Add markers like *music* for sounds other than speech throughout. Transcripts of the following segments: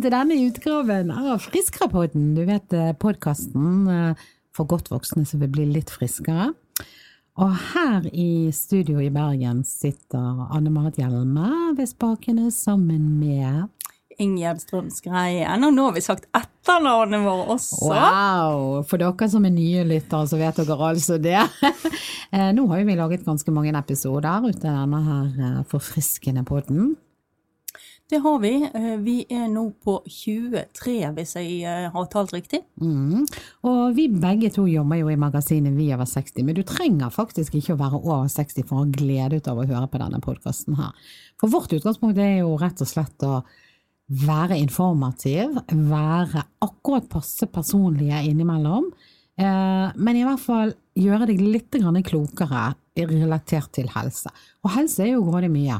velkommen til denne utgaven av Friskrapodden. Du vet podkasten for godt voksne som vil bli litt friskere. Og her i studio i Bergen sitter Anne Marit Hjelme ved spakene sammen med Ingjerd Strømsgreien. Og nå har vi sagt etternavnet vårt også. Wow! For dere som er nye lyttere, så vet dere altså det. *laughs* Eh, nå har jo vi laget ganske mange episoder ut av denne her eh, forfriskende podden. Det har vi. Eh, vi er nå på 23, hvis jeg har talt riktig. Mm. Og vi begge to jobber jo i magasinet Vi over 60, men du trenger faktisk ikke å være over 60 for å ha glede ut av å høre på denne podkasten her. For vårt utgangspunkt er jo rett og slett å være informativ, være akkurat passe personlige innimellom, eh, men i hvert fall gjøre deg litt klokere relatert til helse. Og helse er jo grådig mye.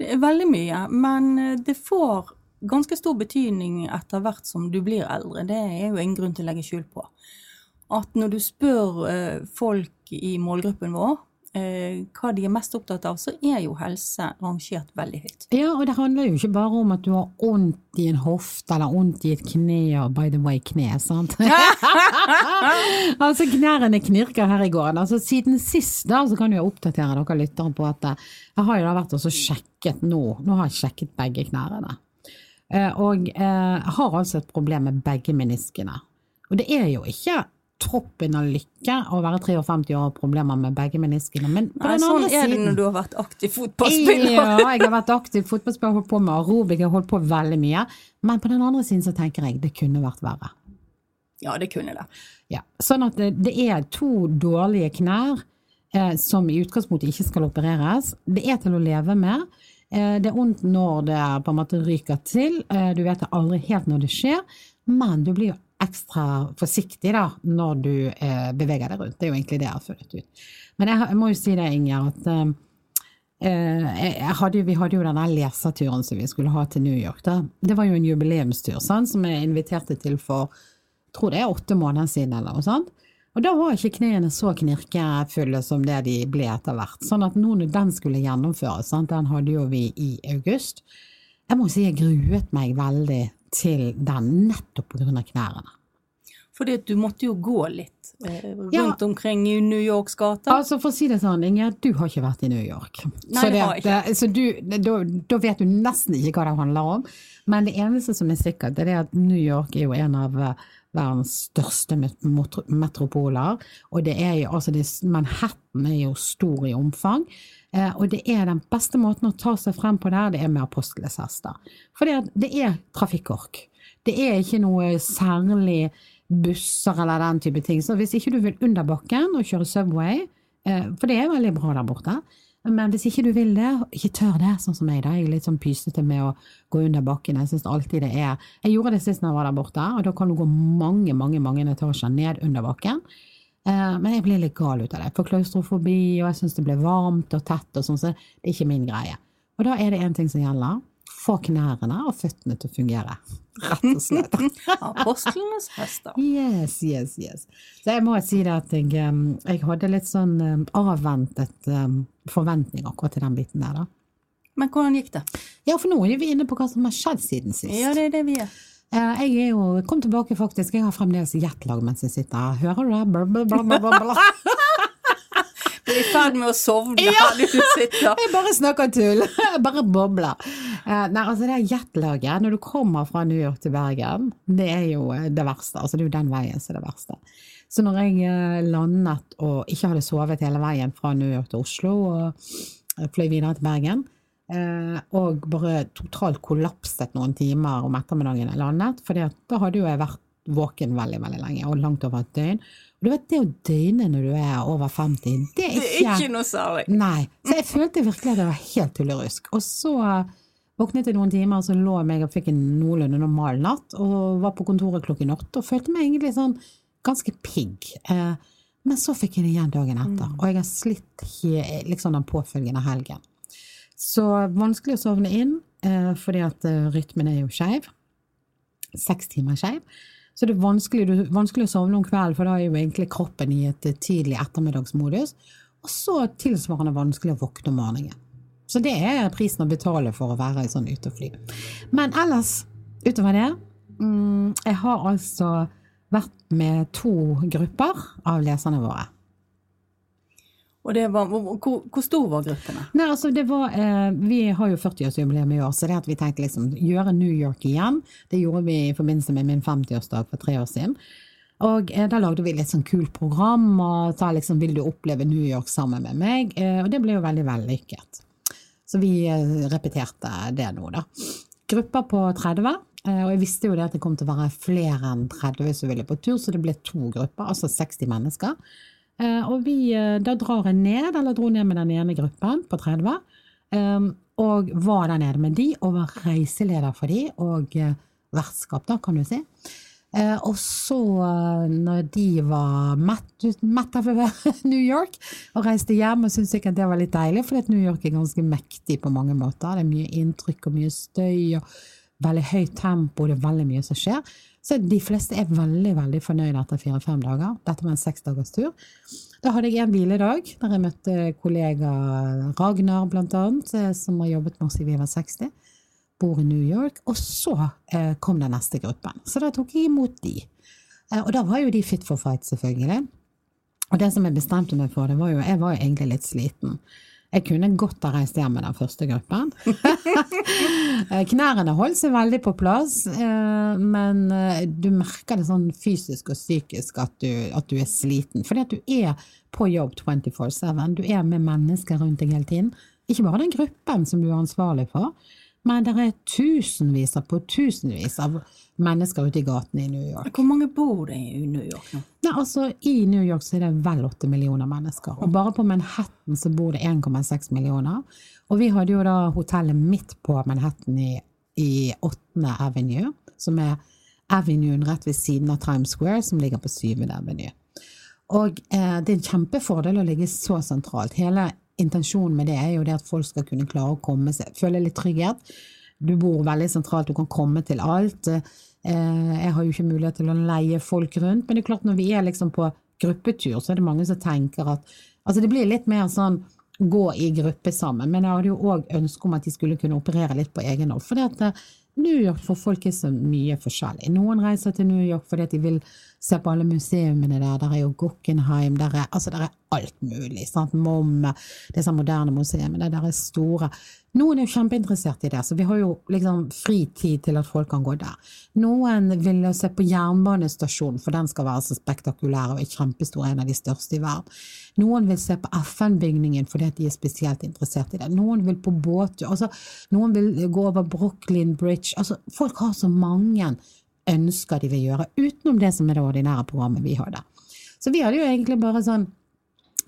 Er veldig mye, men eh, det får ganske stor betydning etter hvert som du blir eldre. Det er jo ingen grunn til å legge skjul på. At når du spør eh, folk i målgruppen vår eh, hva de er mest opptatt av, så er jo helse rangert veldig høyt. Ja, og det handler jo ikke bare om at du har vondt i en hofte eller vondt i et kne, og by the way, kne, sant? *laughs* altså, knærne knirker her i gården. Altså, siden sist da, så kan jeg oppdatere dere lyttere på at eh, jeg har jo da vært og sjekket nå, nå har jeg sjekket begge knærne. Eh, og eh, har altså et problem med begge meniskene. Og det er jo ikke toppen av lykke å være 53 år og problemer med begge meniskene. Men på Nei, den sånn er det når du har vært aktiv fotballspiller. ja, jeg har vært aktiv fotballspiller, holdt på med aerobikk, jeg holdt på veldig mye. Men på den andre siden så tenker jeg det kunne vært verre. Ja, det kunne det. Ja, Sånn at det, det er to dårlige knær eh, som i utgangspunktet ikke skal opereres. Det er til å leve med. Eh, det er vondt når det på en måte ryker til. Eh, du vet aldri helt når det skjer, men du blir jo ekstra forsiktig da, når du eh, beveger deg rundt. Det er jo egentlig det jeg har funnet ut. Men jeg, jeg må jo si det, Inger, at eh, eh hadde, vi hadde jo denne leserturen som vi skulle ha til New York. Da. Det var jo en jubileumstur sånn, som jeg inviterte til for tror det er åtte måneder siden. eller noe sånt. Og da var ikke knærne så knirkefulle som det de ble etter hvert. Sånn at nå når den skulle gjennomføres, sant? den hadde jo vi i august, jeg må si jeg gruet meg veldig til den nettopp pga. knærne. Fordi at du måtte jo gå litt eh, rundt ja. omkring i New Yorks gater? Altså For å si det sånn, Inge, du har ikke vært i New York. Nei, så det, har ikke. Så du, da, da, vet du nesten ikke hva det handler om. Men det eneste som er sikkert, det er at New York er jo en av uh, verdens største metropoler. Og det er jo, altså det, Manhattan er jo stor i omfang. Eh, og det er den beste måten å ta seg frem på der, det er med aposteleshester. For det, det er trafikkork. Det er ikke noe særlig busser eller den type ting. Så hvis ikke du vil under bakken og kjøre Subway, eh, for det er veldig bra der borte, men hvis ikke du vil det, ikke tør det, sånn som meg, da. Jeg er litt sånn pysete med å gå under bakken. Jeg syns alltid det er Jeg gjorde det sist når jeg var der borte, og da kan du gå mange, mange, mange etasjer ned under bakken. Eh, men jeg blir litt gal ut av det. For klaustrofobi, og jeg syns det blir varmt og tett og sånn, så det er ikke min greie. Og da er det én ting som gjelder. Få knærne og føttene til å fungere. Rett og slett. *laughs* Apostlenes hester. Yes, yes, yes. Så jeg må si det at jeg, jeg hadde litt sånn avventet forventning akkurat til den biten der, da. Men hvordan gikk det? Ja, for nå er vi inne på hva som har skjedd siden sist. Ja, det er det vi er. Eh, jeg er jo kom tilbake, faktisk. Jeg har fremdeles jetlag mens jeg sitter her. Hører du det? Blablabla. Du er i ferd med å sovne *laughs* ja. her du sitter. Jeg bare snakker tull. Jeg bare bobler. Eh, nei, altså det jetlaget når du kommer fra New York til Bergen, det er jo eh, det verste. Altså det er jo den veien som er det verste. Så når jeg landet og ikke hadde sovet hele veien fra New York til Oslo og fløy videre til Bergen, Eh, og bare totalt kollapset noen timer om ettermiddagen jeg landet. For da hadde jo jeg vært våken veldig veldig lenge, og langt over et døgn. Og du vet, Det å døgne når du er over 50, det er ikke, det er ikke noe særlig. Nei. Så jeg følte virkelig at det var helt tullerusk. Og så våknet jeg noen timer, og så lå jeg meg og fikk en noenlunde normal natt, og var på kontoret klokken åtte og følte meg egentlig sånn ganske pigg. Eh, men så fikk jeg det igjen dagen etter, mm. og jeg har slitt liksom den påfølgende helgen. Så vanskelig å sovne inn, eh, fordi at eh, rytmen er jo skeiv. Seks timer skeiv. Så det er vanskelig, vanskelig, å sovne om kvelden, for da er jo egentlig kroppen i et tidlig ettermiddagsmodus. Og så tilsvarende vanskelig å våkne om morgenen. Så det er prisen å betale for å være sånn ute og fly. Men ellers utover det mm, Jeg har altså vært med to grupper av leserne våre. Og det var, hvor, hvor, hvor stor var gruppene? Nei, altså det var, eh, Vi har jo 40-årsjubileum i år, så det at vi tenkte liksom gjøre New York igjen, det gjorde vi i forbindelse med min 50-årsdag for tre år siden. Og eh, da lagde vi litt sånn kult program og sa liksom 'vil du oppleve New York sammen med meg'? Eh, og det ble jo veldig vellykket. Så vi eh, repeterte det nå, da. Grupper på 30. eh, Og jeg visste jo det at det kom til å være flere enn 30 som ville på tur, så det ble to grupper, altså 60 mennesker. Eh, Og vi, eh, da drar jeg ned, eller dro ned med den ene gruppen på 30, eh, og var der nede med de, og var reiseleder for de, og vertskap, da, kan du si. Og så, når de var mett, av *laughs* New York, og reiste hjem og syntes sikkert det var litt deilig, for New York er ganske mektig på mange måter. Det er mye inntrykk og mye støy og veldig høyt tempo, det er veldig mye som skjer. Så de fleste er veldig veldig fornøyde etter fire-fem dager. Dette var en seksdagers tur. Da hadde jeg en hviledag, der jeg møtte kollega Ragnar, blant annet, eh, som har jobbet med oss i Viva 60 bor i New York, og så eh, kom den neste gruppen. Så da tok jeg imot de. Eh, og da var jo de fit for fight, selvfølgelig. Og det som jeg bestemte meg for, det var jo Jeg var jo egentlig litt sliten. Jeg kunne godt ha reist hjem med den første gruppen. *laughs* Knærne holdt seg veldig på plass, eh, men eh, du merker det sånn fysisk og psykisk at du, at du er sliten. Fordi at du er på jobb 24-7. Du er med mennesker rundt deg hele tiden. Ikke bare den gruppen som du er ansvarlig for, men det er tusenvis på tusenvis av mennesker ute i gatene i New York. Hvor mange bor det i New York nå? Nei, altså I New York så er det vel åtte millioner mennesker. Og bare på Manhattan så bor det 1,6 millioner. Og vi hadde jo da hotellet midt på Manhattan i, i 8. Avenue, som er avenuen rett ved siden av Times Square, som ligger på 7. Avenue. Og eh, det er en kjempefordel å ligge så sentralt. Hele intensjonen med det er jo det at folk skal kunne klare å komme seg, føle litt trygghet. Du bor veldig sentralt, du kan komme til alt. Eh, jeg har jo ikke mulighet til å leie folk rundt, men det er klart når vi er liksom på gruppetur, så er det mange som tenker at Altså det blir litt mer sånn gå i gruppe sammen, men jeg hadde jo òg ønske om at de skulle kunne operere litt på egen hånd. For det at eh, New York for folk er så mye forskjellig. Noen reiser til New York fordi de vil se på alle museumene der. Der er jo Guggenheim, der er, altså der er alt mulig. Sant? MOM, disse moderne museene, der er store. Noen er jo kjempeinteressert i det, så vi har jo liksom fri tid til at folk kan gå der. Noen vil se på jernbanestasjonen, for den skal være så spektakulær og er kjempestor, en av de største i verden. Noen vil se på FN-bygningen fordi de er spesielt interessert i det. Noen vil på båttur. Altså, noen vil gå over Brooklyn Bridge. Altså, folk har så mange ønsker de vil gjøre, utenom det som er det ordinære programmet vi har der. Så vi hadde jo egentlig bare sånn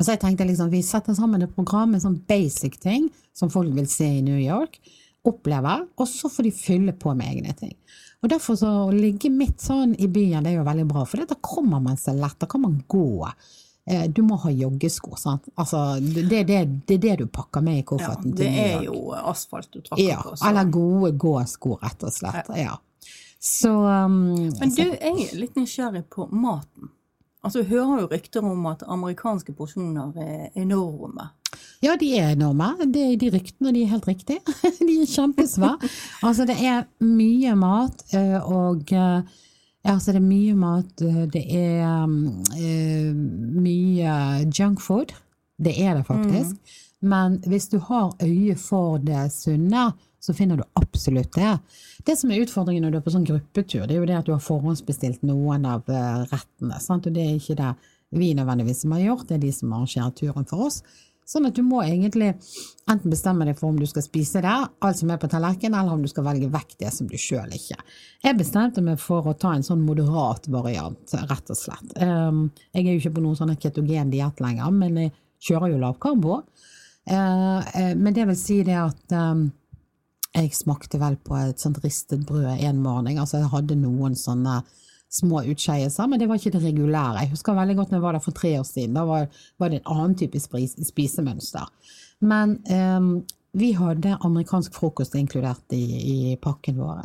så jeg tenkte liksom, vi setter sammen et program med sånn basic ting som folk vil se i New York, oppleve, og så får de fylle på med egne ting. Og derfor så å ligge midt sånn i byen, det er jo veldig bra, for da kommer man seg lett, da kan man gå. Eh, Du må ha joggesko, sant. Altså, det, det, det er det du pakker med i Ja, kofferten det til New er jo asfalt du trakker Ja, på. så- eller gode gåsko, rett og slett. Ja. Så um, Men du, jeg er litt nysgjerrig på maten. Altså, Du hører jo rykter om at amerikanske porsjoner er enorme. Ja, de er enorme. Det, de ryktene de er helt riktige. *laughs* De er kjempesvære. Altså, det er mye mat, eh, og eh, altså, det er mye mat. eh, Det er eh, mye junkfood. Det er det faktisk. Men hvis du har øye for det sunne, så finner du absolutt det. Det som er utfordringen når du er på sånn gruppetur, det er jo det at du har forhåndsbestilt noen av eh, rettene. Sant? Og det er ikke det vi nødvendigvis som har gjort, det er de som arrangerer turen for oss. Sånn at du må egentlig enten bestemme deg for om du skal spise det, alt som er på tallerkenen, eller om du skal velge vekk det som du sjøl ikke. Jeg bestemte meg for å ta en sånn moderat variant, rett og slett. Um, jeg er jo ikke på noen sånn ketogen diett lenger, men jeg kjører jo lavkarbo. Uh, uh, men det vil si det at um, jeg smakte vel på et sånt ristet brød en morgen. Altså jeg hadde noen sånne små utskeielser, men det var ikke det regulære. Jeg husker veldig godt når jeg var der for tre år siden. Da var, var det en annen type spis, spisemønster. Men um, vi hadde amerikansk frokost inkludert i, i pakken vår.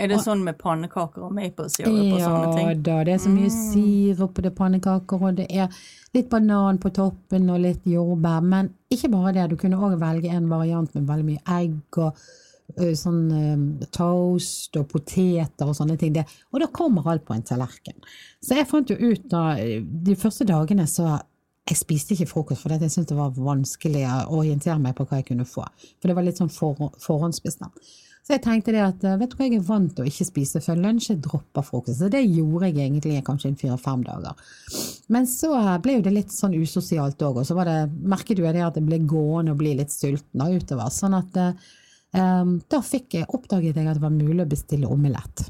Er det sånn med pannekaker og maple syrup og sånne Ja ting? da, det er så mye sirup på det pannekaker, og det er litt banan på toppen og litt jordbær. Men ikke bare det, du kunne òg velge en variant med veldig mye egg og sånn eh, toast og poteter og sånne ting. Og da kommer alt på en tallerken. Så jeg fant jo ut da, de første dagene så jeg spiste ikke frokost fordi jeg syntes det var vanskelig å orientere meg på hva jeg kunne få. For det var litt sånn for, forhåndsbestemt. Så jeg tenkte det at vet du hva, jeg er vant til å ikke spise før lunsj, jeg dropper frokost. Så det gjorde jeg egentlig kanskje en fire-fem dager. Men så ble jo det litt sånn usosialt òg, og så var det, merket jo jeg det at jeg ble gående og bli litt sulten utover. Sånn at um, da fikk jeg, oppdaget jeg at det var mulig å bestille omelett.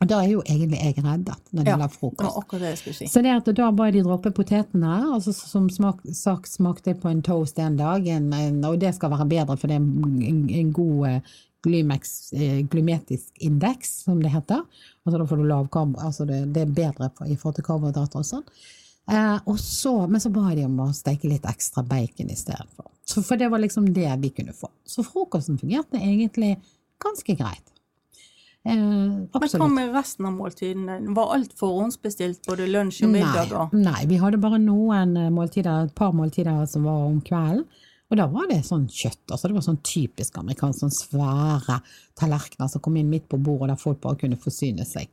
Og da er jo egentlig jeg reddet når det Ja, gjelder det frokost. det si. Så det at da bare de dropper potetene, altså som smak, sak, smakte på en toast en dag, en, en, og det skal være bedre for det er en, en god eh, glymex, eh, glymetisk indeks, som det heter. Altså da får du lav altså det, det er bedre i forhold til karbohydrater og sånn. Eh, og så, men så ba de om å steke litt ekstra bacon i stedet for. Så for det var liksom det vi kunne få. Så frokosten fungerte egentlig ganske greit. Eh, Men hva med resten av måltidene? Var alt forhåndsbestilt, både lunsj og middag? Nei, nei, vi hadde bare noen eh, måltider, et par måltider som var om kvelden. Og da var det sånn kjøtt. altså Det var sånn typisk amerikansk, sånn svære tallerkener som kom inn midt på bordet, der folk bare kunne forsyne seg.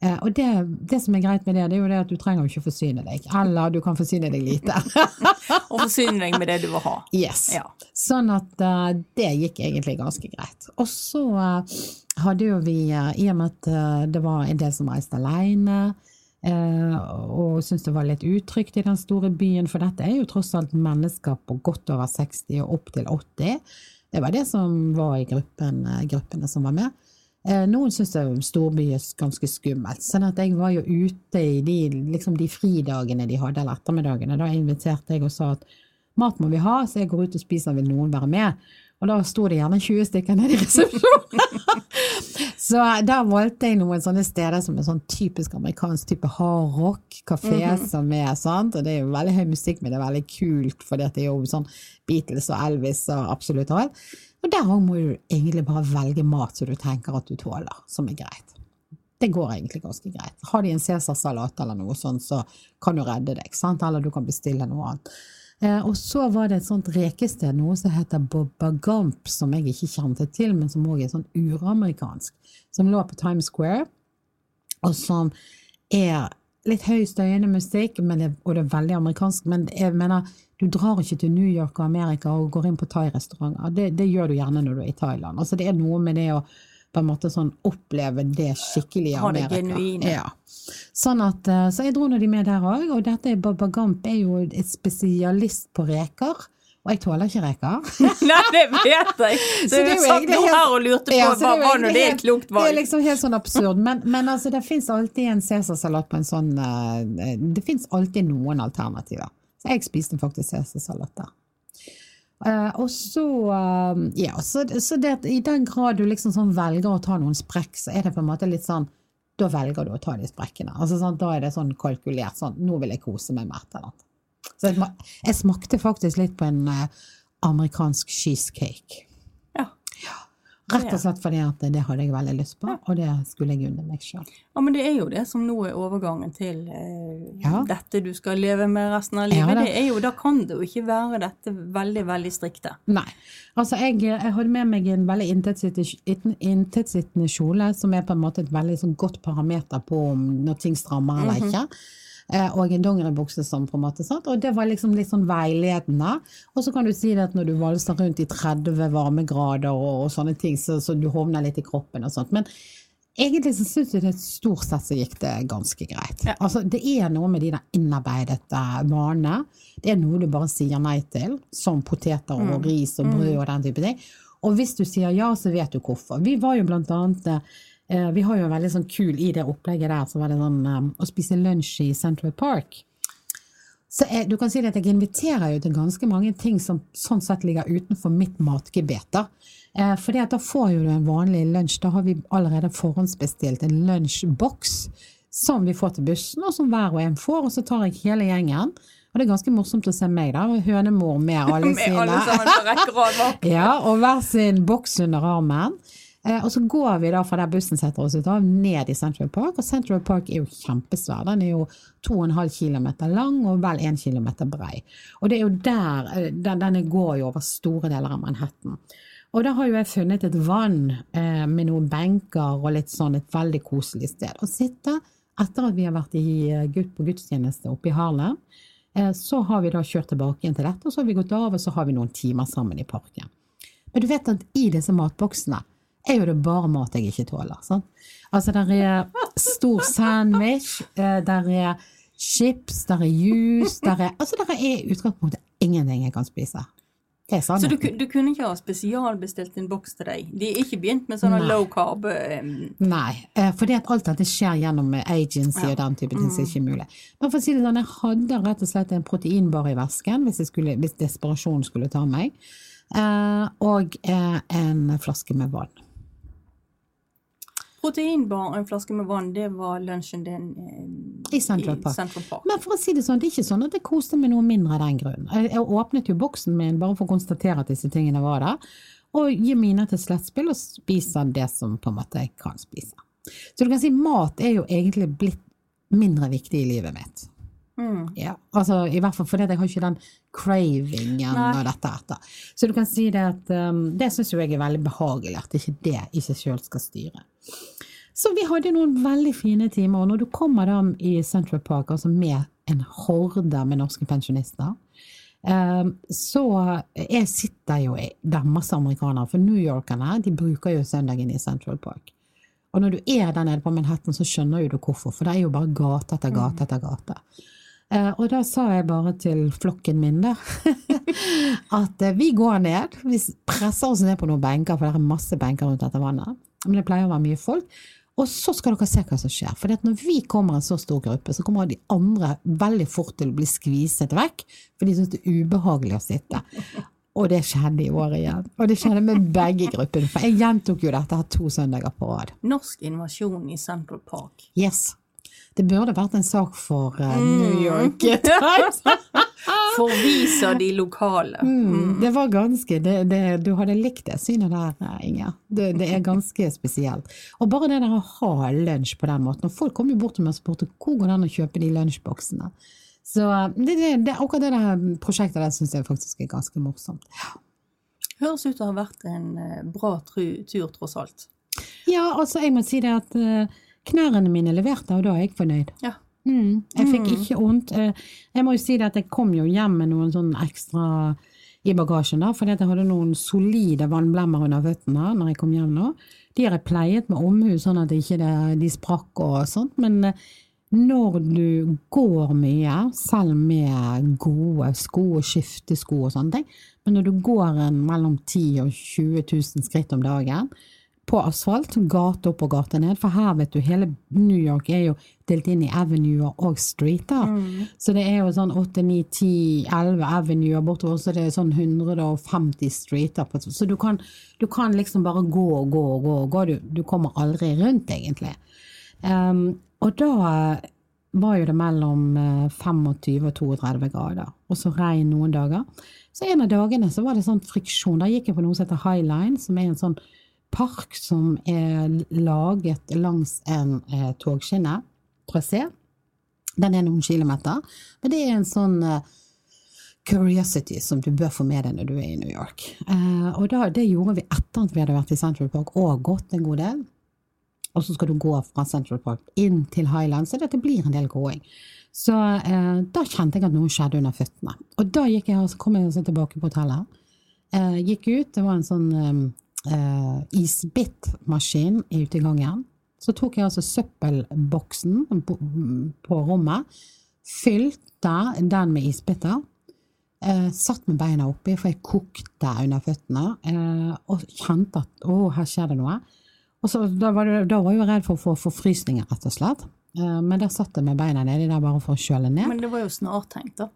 Eh, og det, det som er greit med det, det er jo det at du trenger jo ikke forsyne deg. Eller du kan forsyne deg lite. *laughs* Og forsyne deg med det du vil ha. Yes. Ja. Sånn at uh, det gikk egentlig ganske greit. Og så uh, hadde jo vi, uh, i og med at det var en del som reiste alene, eh, og syntes det var litt utrygt i den store byen, for dette er jo tross alt mennesker på godt over 60 og opp til 80. Det var det som var i gruppen, gruppene som var med. Eh, Noen syns storby er ganske skummelt, sånn at jeg var jo ute i de, liksom de fridagene de hadde, eller ettermiddagene. Da inviterte jeg og sa at mat må vi ha, så jeg går ut og spiser, vil noen være med? Og da sto det gjerne 20 stykker nede i resepsjonen. *laughs* så da valgte jeg noen sånne steder som er sånn typisk amerikansk type hardrock, kafé som er sant, og det er jo veldig høy musikk, men det er veldig kult, for det er jo sånn Beatles og Elvis og absolutt alt. Og der òg må du egentlig bare velge mat som du tenker at du tåler, som er greit. Det går egentlig ganske greit. Har de en cæsarsalat eller noe sånt, så kan du redde deg, sant? eller du kan bestille noe annet. Eh, og så var det et sånt rekested, noe som heter Bobba Gump, som jeg ikke kjente til, men som òg er sånn uramerikansk, som lå på Times Square, og som er litt høy støyende musikk, men det, og det er veldig amerikansk, men jeg mener, du drar ikke til New York og Amerika og går inn på thai-restauranter. Det, det gjør du gjerne når du er i Thailand. Altså, det er noe med det å på en måte sånn oppleve det skikkelig i Ha det Amerika. genuine. Ja. Sånn at, eh, så jeg dro nå de med der òg, og dette er Baba Gump er jo et spesialist på reker. Og jeg tåler ikke reker. *laughs* Nei, det vet jeg! *laughs* Så, Så det er satt nå her og lurte på Ja, hva det var nå det et klokt Det er liksom helt sånn absurd. Men, men altså, det fins alltid en cæsarsalat på en sånn eh, Det fins alltid noen alternativer. Så jeg spiste faktisk cæsarsalat der. Uh, og så, uh, ja, så, så det, i den grad du liksom sånn velger å ta noen sprekk, så er det på en måte litt sånn Da velger du å ta de sprekkene. Altså, sånn, da er det sånn kalkulert sånn Nå vil jeg kose meg med et eller annet. Så jeg, smakte faktisk litt på en eh, amerikansk cheesecake. Ja. Rett og slett fordi at det hadde jeg veldig lyst på, og det skulle jeg unne meg sjøl. ja, men det er jo det som nå er overgangen til eh, Ja. dette du skal leve med resten av livet. Ja, det er jo, da kan det jo ikke være dette veldig, veldig strikte. Nei. Altså, jeg, jeg hadde med meg en veldig inntettsittende kjole, som er på en måte et veldig sånn godt parameter på om når ting strammer eller ikke. Eh, Og en dongeribukse som på en måte satt, og det var liksom litt sånn veiledende. Og så kan du si det at når du valser rundt i 30 varmegrader og, og sånne ting, så, så du hovner litt i kroppen og sånt. Men egentlig så syns jeg det stort sett så gikk det ganske greit. Ja. Altså, det er noe med de der innarbeidede vanene. Det er noe du bare sier nei til, som poteter og ris og brød og den type ting. Og hvis du sier ja, så vet du hvorfor. Vi var jo blant annet eh, Vi har jo en veldig sånn kul i det opplegget der, så var det sånn um, å spise lunsj i Central Park. Så jeg, du kan si at jeg inviterer jo til ganske mange ting som sånn sett ligger utenfor mitt matgebet. da. Eh, at da får jo du en vanlig lunsj. Da har vi allerede forhåndsbestilt en lunsjboks som vi får til bussen, og som hver og en får. Og så tar jeg hele gjengen. Og det er ganske morsomt å se meg, da. Hønemor med alle sine. *laughs* Med alle sammen på rekke og ja, og hver sin boks under armen. Eh, og så går vi da fra der bussen setter oss ut av, ned i Central Park. Og Central Park er jo kjempesvær. Den er jo 2,5 km lang og vel 1 km brei. Og det er jo der eh, den, går jo over store deler av Manhattan. Og da har jo jeg funnet et vann eh, med noen benker og litt sånn et veldig koselig sted å sitte etter at vi har vært i, eh, på gudstjeneste oppe i Harlem. Eh, så har vi da kjørt tilbake igjen til dette, og så har vi gått av, og så har vi noen timer sammen i parken. Men du vet at i disse matboksene er jo det bare mat jeg ikke tåler. Sånn. Altså, der er stor sandwich, eh, der er chips, der er juice, der er Altså, der er i utgangspunktet ingenting jeg kan spise. Det Så du, du kunne ikke ha spesialbestilt en boks til deg? De er ikke begynt med sånne Nei. low carb um... Nei, eh, fordi at alt dette skjer gjennom agency agency og den type ting, er det ikke mulig. Men for å si det sånn, jeg hadde rett og slett en proteinbar i vesken hvis, skulle, hvis desperasjonen skulle ta meg, eh, og en flaske med vann. Proteinbar og en flaske med vann, det var lunsjen din eh, I Central Park. Central Park. Men for å si det sånn, det er ikke sånn at jeg koste meg noe mindre av den grunn. Jeg, jeg åpnet jo boksen min bare for å konstatere at disse tingene var der, og gir mine til slettspill og spiser det som på en måte jeg kan spise. Så du kan si mat er jo egentlig blitt mindre viktig i livet mitt. Mm. Ja, altså i hvert fall fordi jeg har ikke den cravingen Nei. og dette etter. Så du kan si det at um, det syns jo jeg er veldig behagelig, at ikke det i seg sjøl skal styre. Så vi hadde noen veldig fine timer, og når du kommer da i Central Park, altså med en horde med norske pensjonister, um, så jeg sitter jo der er masse amerikanere, for New Yorkerne de bruker jo søndagen i Central Park. Og når du er der nede på Manhattan, så skjønner jo du hvorfor, for det er jo bare gate etter gate etter gate. Eh, og da sa jeg bare til flokken min der *laughs* at eh, vi går ned, vi presser oss ned på noen benker, for det er masse benker rundt dette vannet. Men det pleier å være mye folk. Og så skal dere se hva som skjer. For når vi kommer en så stor gruppe, så kommer de andre veldig fort til å bli skviset vekk, for de syns det er ubehagelig å sitte. Og det skjedde i år igjen. Og det skjedde med begge gruppene. For jeg gjentok jo dette her to søndager på rad. Norsk invasjon i Central Park. Yes. Det burde vært en sak for uh, New York *laughs* Times. Forviser de lokale. Mm, det var ganske det, det, Du hadde likt det synet der, eh, Inger. Det, det er ganske spesielt. Og bare det der å ha lunsj på den måten. Og folk kommer jo bort til meg og spurte hvor går det an å kjøpe de lunsjboksene. Så eh, det, det, det, akkurat det der prosjektet der syns jeg faktisk er ganske morsomt. Høres ut til å ha vært en bra tur, tross alt. Ja, altså jeg må si det at knærne mine leverte, og da er jeg fornøyd. Ja. Mm, jeg fikk ikke vondt. Eh, Jeg må jo si det at jeg kom jo hjem med noen sånn ekstra i bagasjen, da, fordi jeg hadde noen solide vannblemmer under føttene når jeg kom hjem nå. De har jeg pleiet med omhu, sånn at ikke det, de sprakk og sånt, men eh, når du går mye, selv med gode sko og skiftesko og sånne ting, men når du går en mellom 10 og 20 000 skritt om dagen, på asfalt, gate opp og gate ned, for her vet du, hele New York er jo delt inn i avenuer og streeter. Så det er jo sånn 8, 9, 10, 11 avenuer bortover, så det er sånn 150 streeter. Så du kan, du kan liksom bare gå og gå og gå og gå, du, du kommer aldri rundt egentlig. Um, og da var jo det mellom eh, 25 og 32 grader, og så regn noen dager. Så en av dagene så var det sånn friksjon. Da gikk jeg på noe som heter High Line, som er en sånn park som er laget langs en eh, togskinne, trasé. Den er noen kilometer, men det er en sånn eh, curiosity som du bør få med deg når du er i New York. Eh, og da, det gjorde vi etter at vi hadde vært i Central Park og gått en god del. Og så skal du gå fra Central Park inn til Highland, så dette blir en del gåing. Så eh, da kjente jeg at noe skjedde under føttene. Og da gikk jeg, så kom jeg tilbake på hotellet. Eh, gikk ut, det var en sånn eh, eh, isbitmaskin i gangen. Så tok jeg altså søppelboksen på, på rommet, fylte den med isbiter, eh, satt med beina oppi, for jeg kokte under føttene, eh, og kjente at å, her skjer det noe. Og så, da, var da var jeg jo redd for å få forfrysninger, rett og slett. Eh, men der satt jeg med beina nedi der bare for å kjøle ned. Men det var jo snartenkt, da.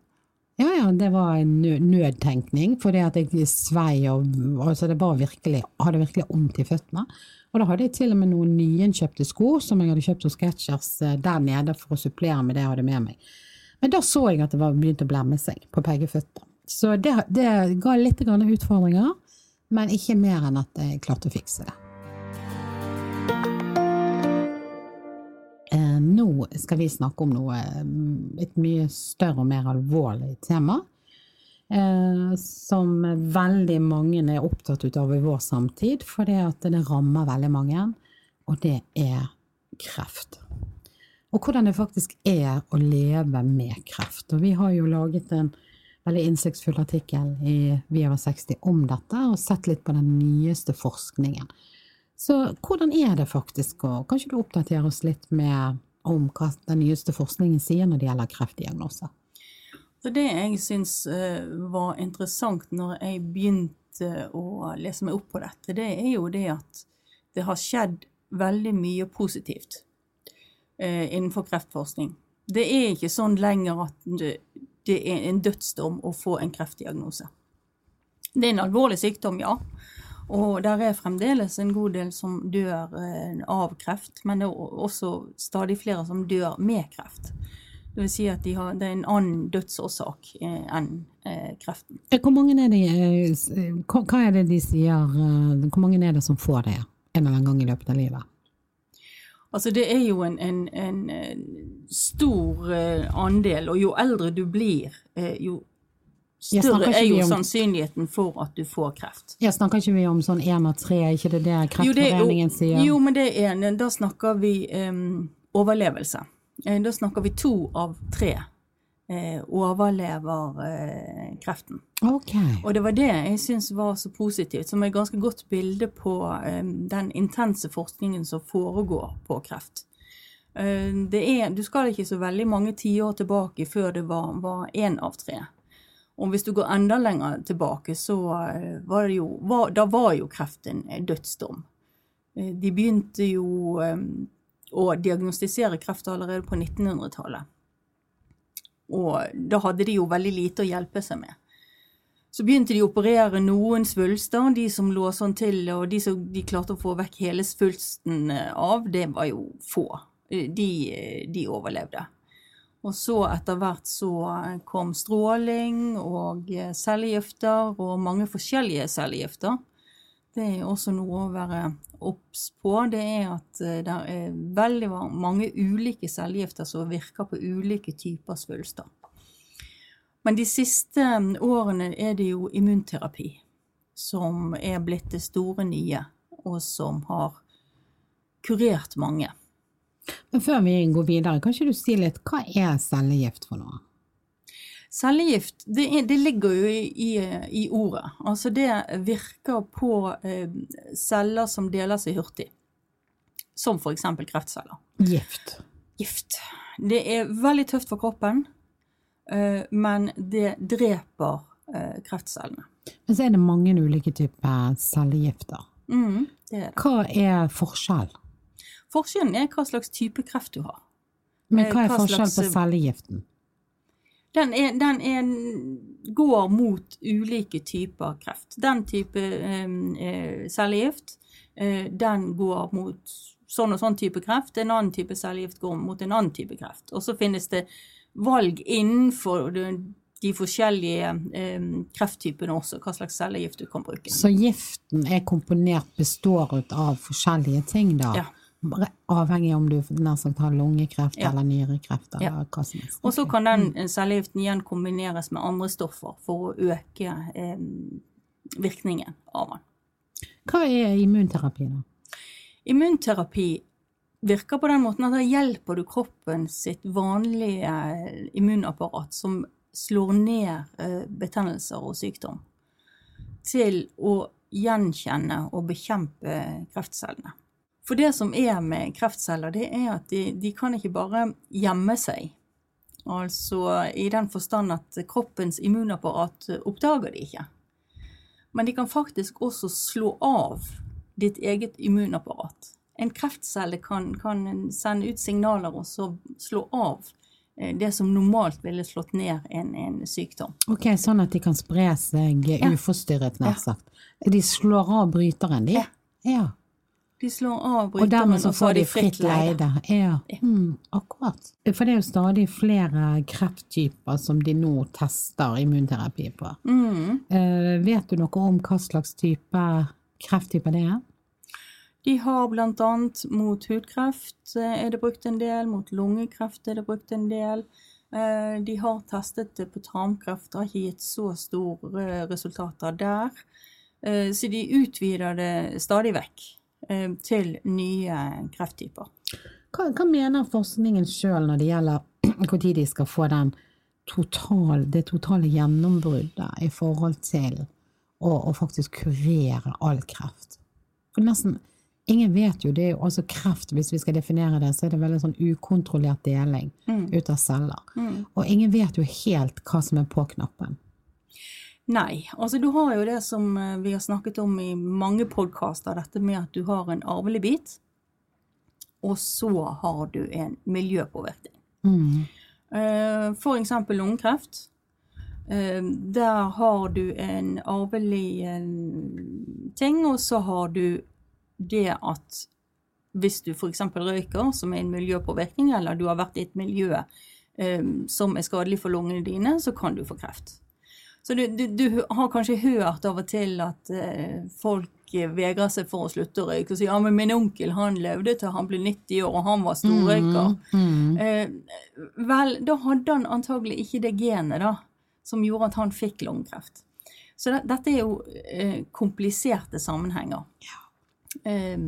Ja, ja, det var en nødtenkning. For det at jeg svei og altså det var virkelig, hadde virkelig vondt i føttene. Og da hadde jeg til og med noen nyinnkjøpte sko som jeg hadde kjøpt hos Sketchers eh, der nede for å supplere med det jeg hadde med meg. Men da så jeg at det var begynt å blemme seg på begge føtter. Så det, det ga litt utfordringer, men ikke mer enn at jeg klarte å fikse det. Nå skal vi snakke om noe mm, et mye større og mer alvorlig tema. eh, som veldig mange er opptatt av i vår samtid, for det det rammer veldig mange, og det er kreft. Og hvordan det faktisk er å leve med kreft. Og vi har jo laget en veldig innsiktsfull artikkel i Vi over 60 om dette, og sett litt på den nyeste forskningen. Så hvordan er det faktisk, og kan ikke du oppdatere oss litt med om hva den nyeste forskningen sier når det gjelder kreftdiagnoser? Det jeg syns eh, var interessant når jeg begynte å lese meg opp på dette, det er jo det at det har skjedd veldig mye positivt eh, innenfor kreftforskning. Det er ikke sånn lenger at det er en dødsdom å få en kreftdiagnose. Det er en alvorlig sykdom, ja. Og der er fremdeles en god del som dør eh, av kreft, men det er også stadig flere som dør med kreft. Det vil si at de har, det er en annen dødsårsak eh, enn eh, kreften. Hvor mange er det, hva er det de sier, hvor mange er det som får det en eller annen gang i løpet av livet? Altså Det er jo en, en, en stor andel, og jo eldre du blir, jo større er jo om, sannsynligheten for at du får kreft. Ja, Snakker ikke vi om sånn én av tre, ikke det det Kreftforeningen sier? Jo, men det er, da snakker vi um, overlevelse. Da snakker vi to av tre eh, overlever eh, kreften. Okay. Og det var det jeg syns var så positivt, som er et ganske godt bilde på eh, den intense forskningen som foregår på kreft. Eh, det er, du skal ikke så veldig mange tiår tilbake før det var én av tre. Og hvis du går enda lenger tilbake, så eh, var det jo var, Da var jo kreft en dødsdom. De begynte jo å diagnostisere kreft allerede på 1900-tallet. Og da hadde de jo veldig lite å hjelpe seg med. Så begynte de å operere noen svulster, de som lå sånn til, og de som de klarte å få vekk hele svulsten eh, av, det var jo få. Eh, de, eh, de overlevde. Og så etter hvert så kom stråling og cellegifter og mange forskjellige cellegifter. Det er også noe å være obs på. Det er at eh, det er veldig mange ulike cellegifter som virker på ulike typer svulster. Men de siste mm, årene er det jo immunterapi som er blitt det store nye, og som har kurert mange. Men før vi går videre, kan ikke du si litt, hva er cellegift for noe? Cellegift, det, er, det ligger jo i, i, i, ordet. Altså det virker på eh, celler som deler seg hurtig. Som f.eks. kreftceller. Gift. Gift. Det er veldig tøft for kroppen, eh, men det dreper eh, kreftcellene. Men så er det mange ulike typer cellegifter. Mm, det er det. Hva er forskjell? Forskjellen er hva slags type kreft du har. Men hva er eh, hva forskjellen slags, på cellegiften? Den, er, den er, går mot ulike typer kreft. Den type eh, cellegift, eh, den går mot sånn og sånn type kreft. En annen type cellegift går mot en annen type kreft. Og så finnes det valg innenfor de forskjellige eh, krefttypene også, hva slags cellegift du kan bruke. Så giften er komponert, består av forskjellige ting, da? Ja. Avhengig av om du nær sagt har lungekreft ja. eller nyrekreft. eller ja. hva som helst. Og så kan den mm. cellegiften igjen kombineres med andre stoffer for å øke eh, virkningen av den. Hva er immunterapi, da? Immunterapi virker på den måten at da hjelper du kroppen sitt vanlige immunapparat, som slår ned eh, betennelser og sykdom, til å gjenkjenne og bekjempe kreftcellene. For det som er med kreftceller, det er at de, de kan ikke bare gjemme seg. Altså i den forstand at kroppens immunapparat oppdager de ikke. Men de kan faktisk også slå av ditt eget immunapparat. En kreftcelle kan, kan sende ut signaler og så slå av eh, det som normalt ville slått ned en, en sykdom. Ok, Sånn at de kan spre seg ja. uforstyrret, nær sagt. De slår av bryteren, de? Ja. ja. De slår av bryteren, og dermed så får de fritt leide. Ja, mm, akkurat. For det er jo stadig flere krefttyper som de nå tester immunterapi på. Mm. Uh, vet du noe om hva slags type krefttyper det er? De har annet mot hudkreft er det brukt en del, mot lungekreft er det brukt en del. Eh, De har testet det på tarmkreft, det har ikke gitt så store resultater der. Eh, Så de utvider det stadig vekk eh, til nye krefttyper. Hva, hva mener forskningen sjøl når det gjelder *clears throat* når de skal få den total, det totale gjennombruddet i forhold til å, å faktisk kurere all kreft? For nesten Ingen vet jo, det er jo også kreft, hvis vi skal definere det, så er det veldig sånn ukontrollert deling ut av celler. Og ingen vet jo helt hva som er på knappen. Nei, altså du har jo det som eh, vi har snakket om i mange podkaster, dette med at du har en arvelig bit, og så har du en miljøpåvirkning. Mm. For eksempel lungekreft. Eh, Der har du en arvelig eh, ting, og så har du det at hvis du f.eks. røyker, som er en miljøpåvirkning, eller du har vært i et miljø eh, som er skadelig for lungene dine, så kan du få kreft. Så du, du, du har kanskje hørt av og til at eh, folk vegrer seg for å slutte å røyke og sier ja, men min onkel han levde til han ble 90 år, og han var storrøyker. Eh, vel, da hadde han antagelig ikke det genet da, som gjorde at han fikk lungekreft. Så det, dette er jo eh, kompliserte sammenhenger. Ja. Eh,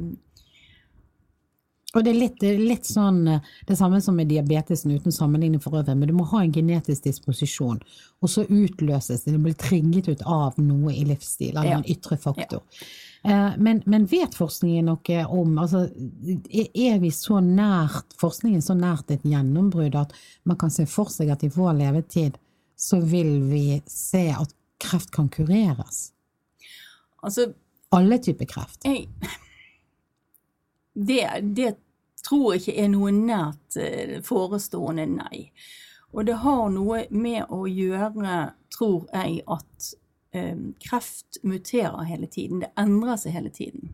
Og det er litt, litt sånn eh, det samme som med diabetesen uten sammenligning for øvrig, men du må ha en genetisk disposisjon, og så utløses det, det blir trigget ut av noe i livsstil, eller Ja. en ytre faktor. Ja. Men, men vet forskningen noe om altså, er- Er vi så nært, forskningen så nært et gjennombrudd at man kan se for seg at i vår levetid så vil vi se at kreft kan kureres? altså, Alle typer kreft. jeg det, det tror ikke er noe nært eh, forestående nei. Og det har noe med å gjøre, tror jeg, at um, kreft muterer hele tiden. Det endrer seg hele tiden.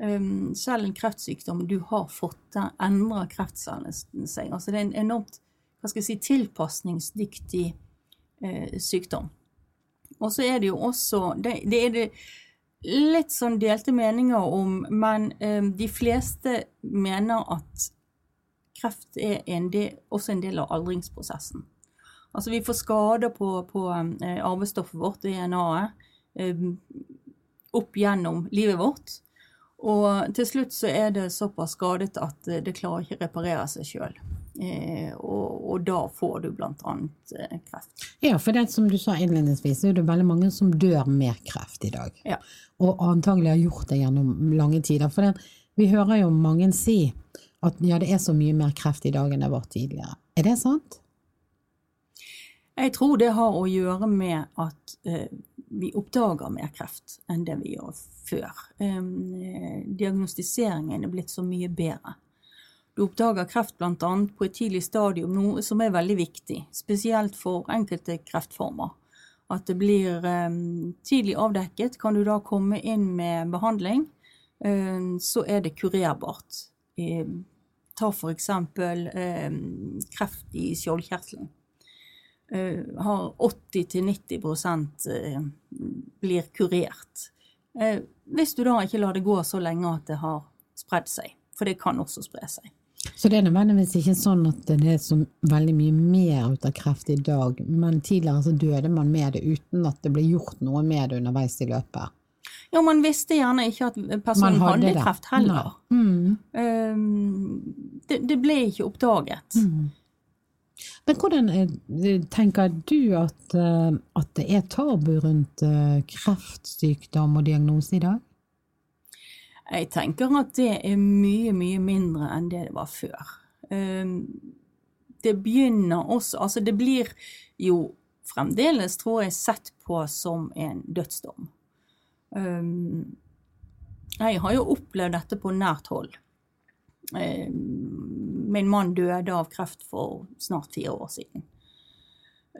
Um, selv en kreftsykdom du har fått, der endrer kreftcellene seg. Altså det er en enormt hva skal jeg si, tilpasningsdyktig eh, sykdom. Og så er det jo også det, det er det litt sånn delte meninger om, men eh, de fleste mener at kreft er en del, også en del av aldringsprosessen. Altså vi får skader på, på eh, arvestoffet vårt, DNA-et, eh, opp gjennom livet vårt. Og til slutt så er det såpass skadet at eh, det klarer ikke å reparere seg sjøl. Eh, og, og da får du annet eh, kreft. Ja, for det som du sa innledningsvis, så er det veldig mange som dør med kreft i dag. Ja. Og antagelig har gjort det gjennom lange tider. For det, vi hører jo mange si at ja, det er så mye mer kreft i dag enn det var tidligere. Er det sant? Jeg tror det har å gjøre med at eh, vi oppdager mer kreft enn det vi gjorde før. Eh, diagnostiseringen er blitt så mye bedre. Du oppdager kreft bl.a. på et tidlig stadium, noe som er veldig viktig, spesielt for enkelte kreftformer. At det blir eh, tidlig avdekket. Kan du da komme inn med behandling, eh, så er det kurerbart. Eh, ta eh, kreft i skjoldkjertelen. Har 80-90 eh, blir kurert. Hvis du da ikke lar det gå så lenge at det har spredd seg, for det kan også spre seg. Så det er nødvendigvis ikke sånn at det er så veldig mye mer ut av kreft i dag, men tidligere så døde man med det uten at det ble gjort noe med det underveis i løpet. Ja, man visste gjerne ikke at personen hadde hadde, kreft heller. Mm. Um, det, det ble ikke oppdaget. Men hvordan eh, tenker du at, eh, at det er tabu rundt eh, kreftsykdom og diagnose i dag? Jeg tenker at det er mye, mye mindre enn det det var før. Um, Det begynner også Altså, det blir jo fremdeles, tror jeg, sett på som en dødsdom. Um, Jeg har jo opplevd dette på nært hold. Um, Min mann døde av kreft for snart fire år siden.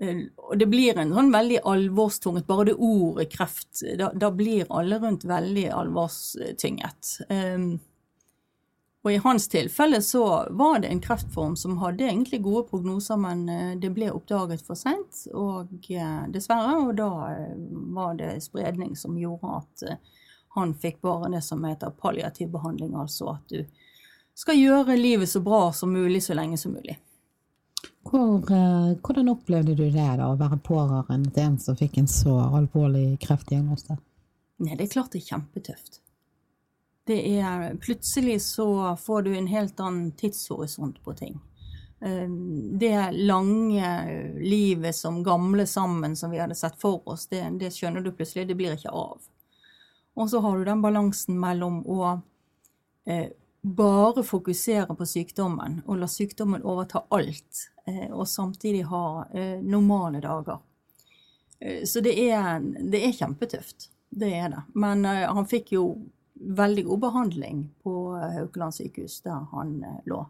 Eh, Og det blir en sånn veldig alvorstunget Bare det ordet kreft, da, da blir alle rundt veldig alvorstynget. Um, og i hans tilfelle så var det en kreftform som hadde egentlig gode prognoser, men eh, det ble oppdaget for seint, og eh, dessverre. Og da var det spredning som gjorde at han fikk bare det som heter palliativ behandling, altså at du skal gjøre livet så bra som mulig så lenge som mulig. Hvor, eh, hvordan opplevde du det da, å være pårørende til en som fikk en så alvorlig kreftdiagnose? Nei, det er klart det er kjempetøft. Det er Plutselig så får du en helt annen tidshorisont på ting. Eh, Det lange livet som gamle sammen som vi hadde sett for oss, det, det skjønner du plutselig, det blir ikke av. Og så har du den balansen mellom å eh, bare fokusere på sykdommen og la sykdommen overta alt, og samtidig ha eh, normale dager. Eh, så det er, det er kjempetøft. Det er det. Men eh, han fikk jo veldig god behandling på eh, Haukeland sykehus, der han eh, lå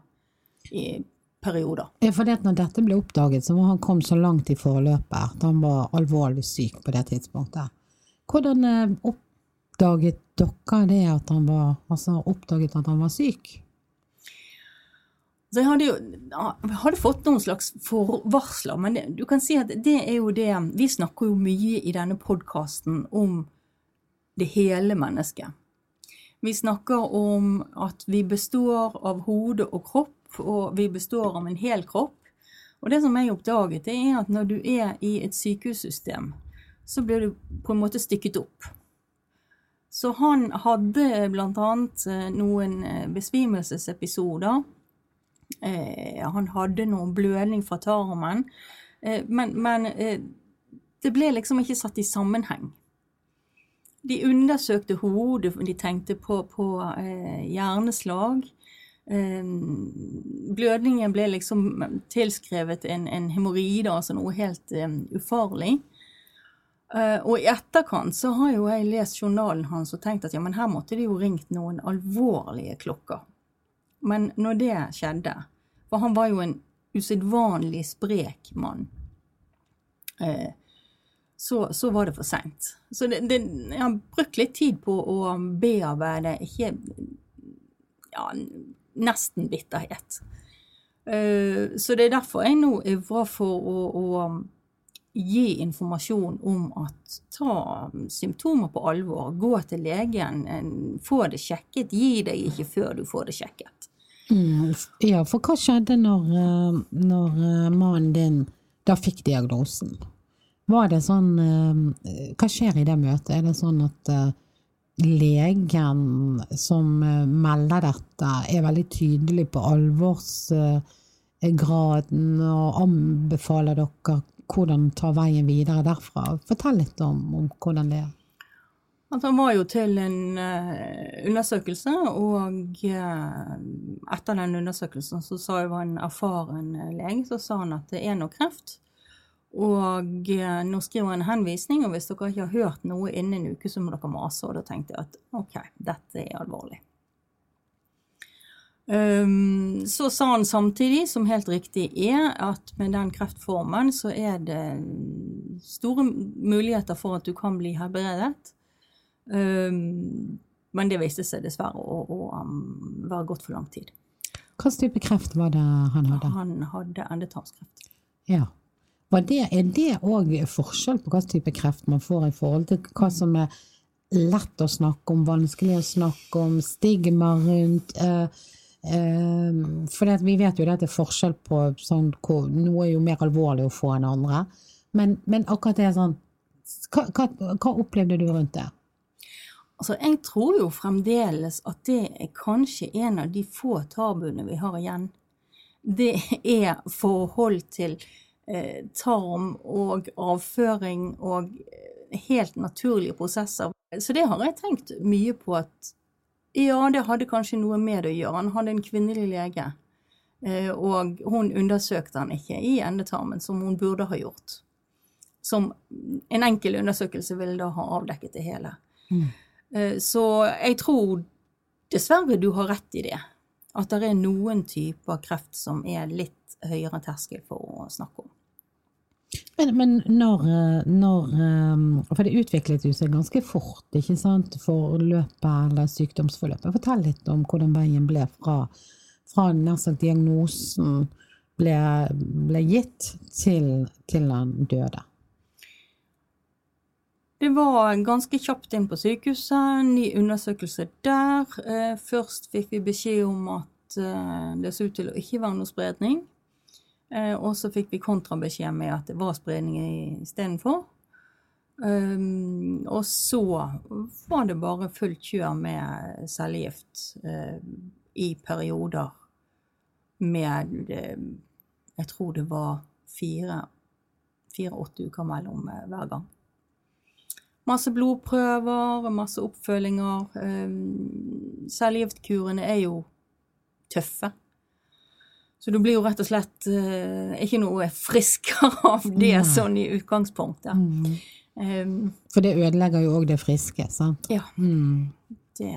i perioder. Ja, for det at når dette ble oppdaget, så var han kom så langt i forløpet at han var alvorlig syk på det tidspunktet. Hvordan eh, oppdaget dere det at han var, altså oppdaget at han var syk? Så jeg hadde jo jeg hadde fått noen slags forvarsler, men det, du kan si at det er jo det Vi snakker jo mye i denne podkasten om det hele mennesket. Vi snakker om at vi består av hode og kropp, og vi består av en hel kropp. Og det som jeg oppdaget, det er at når du er i et sykehussystem, så blir du på en måte stykket opp. Så han hadde bl.a. noen eh, besvimelsesepisoder. Eh, han hadde noe blødning fra tarmen. Eh, men, men eh, det ble liksom ikke satt i sammenheng. De undersøkte hodet, de tenkte på, på eh, hjerneslag. Eh, blødningen ble liksom tilskrevet en, en hemoroide, altså noe helt eh, ufarlig. Og i etterkant så har jo jeg lest journalen hans og tenkt at ja, men her måtte det jo ringt noen alvorlige klokker. Men når det skjedde, for han var jo en usedvanlig sprek mann, eh, så, så var det for seint. Så det, det, jeg har brukt litt tid på å bearbeide ikke ja, nesten bitterhet. Eh, så det er derfor jeg nå ivrer for å, å gi informasjon om at ta symptomer på alvor, gå til legen, få det sjekket. Gi deg ikke før du får det sjekket. Mm, ja, for hva skjedde når, eh, når eh, mannen din da fikk diagnosen? Var det sånn eh, Hva skjer i det møtet? Er det sånn at legen som melder dette, er veldig tydelig på alvorsgraden og anbefaler dere hvordan ta veien videre derfra? Fortell litt om, om hvordan det er. At han var jo til en uh, undersøkelse, og uh, etter den undersøkelsen så sa jo en erfaren lege så sa han at det er noe kreft. Og uh, nå skriver han en henvisning, og hvis dere ikke har hørt noe innen en uke, så må dere mase. Og da tenkte jeg at ok, dette er alvorlig. Um, så sa han samtidig, som helt riktig er, at med den kreftformen så er det store muligheter for at du kan bli helbredet. Um, men det viste seg dessverre å, å um, være gått for lang tid. Slags type kreft var det han hadde? Han hadde endetarmskreft. Ja. Det, er det òg forskjell på slags type kreft man får i forhold til hva som er lett å snakke om, vanskelig å snakke om, stigma rundt? Eh, eh, for vi vet jo at det er forskjell på sånn hvor noe er jo mer alvorlig å få enn andre. Men, men akkurat det er sånn hva, hva, hva opplevde du rundt det? Altså, jeg tror jo fremdeles at det er kanskje en av de få tabuene vi har igjen. Det er forhold til eh, tarm og avføring og eh, helt naturlige prosesser. Så det har jeg tenkt mye på at ja, det hadde kanskje noe med det å gjøre. Han hadde en kvinnelig lege, eh, og hun undersøkte han ikke i endetarmen, som hun burde ha gjort. Som en enkel undersøkelse ville da ha avdekket det hele. Mm. Eh, så jeg tror dessverre du har rett i det. At det er noen typer kreft som er litt høyere terskel for å snakke om. Men, men når, når, eh, For det utviklet jo seg ganske fort, ikke sant? Forløpet eller sykdomsforløpet. Fortell litt om hvordan veien ble fra, fra sagt, diagnosen ble, ble gitt, til, til han døde. Det var ganske kjapt inn på sykehuset, ny undersøkelse der. Eh, først fikk vi beskjed om at eh, det så ut til å ikke være noe spredning. Eh, og så fikk vi kontrabeskjed med at det var spredning istedenfor. Um, og så var det bare fullt kjør med cellegift i perioder med Jeg tror det var fire-åtte uker mellom hver gang. Masse blodprøver, masse oppfølginger. Cellegiftkurene er jo tøffe. Så du blir jo rett og slett ikke noe friskere *laughs* av det sånn i utgangspunktet. Mm. Um, For det ødelegger jo òg det friske, sant? ja, Mm. det,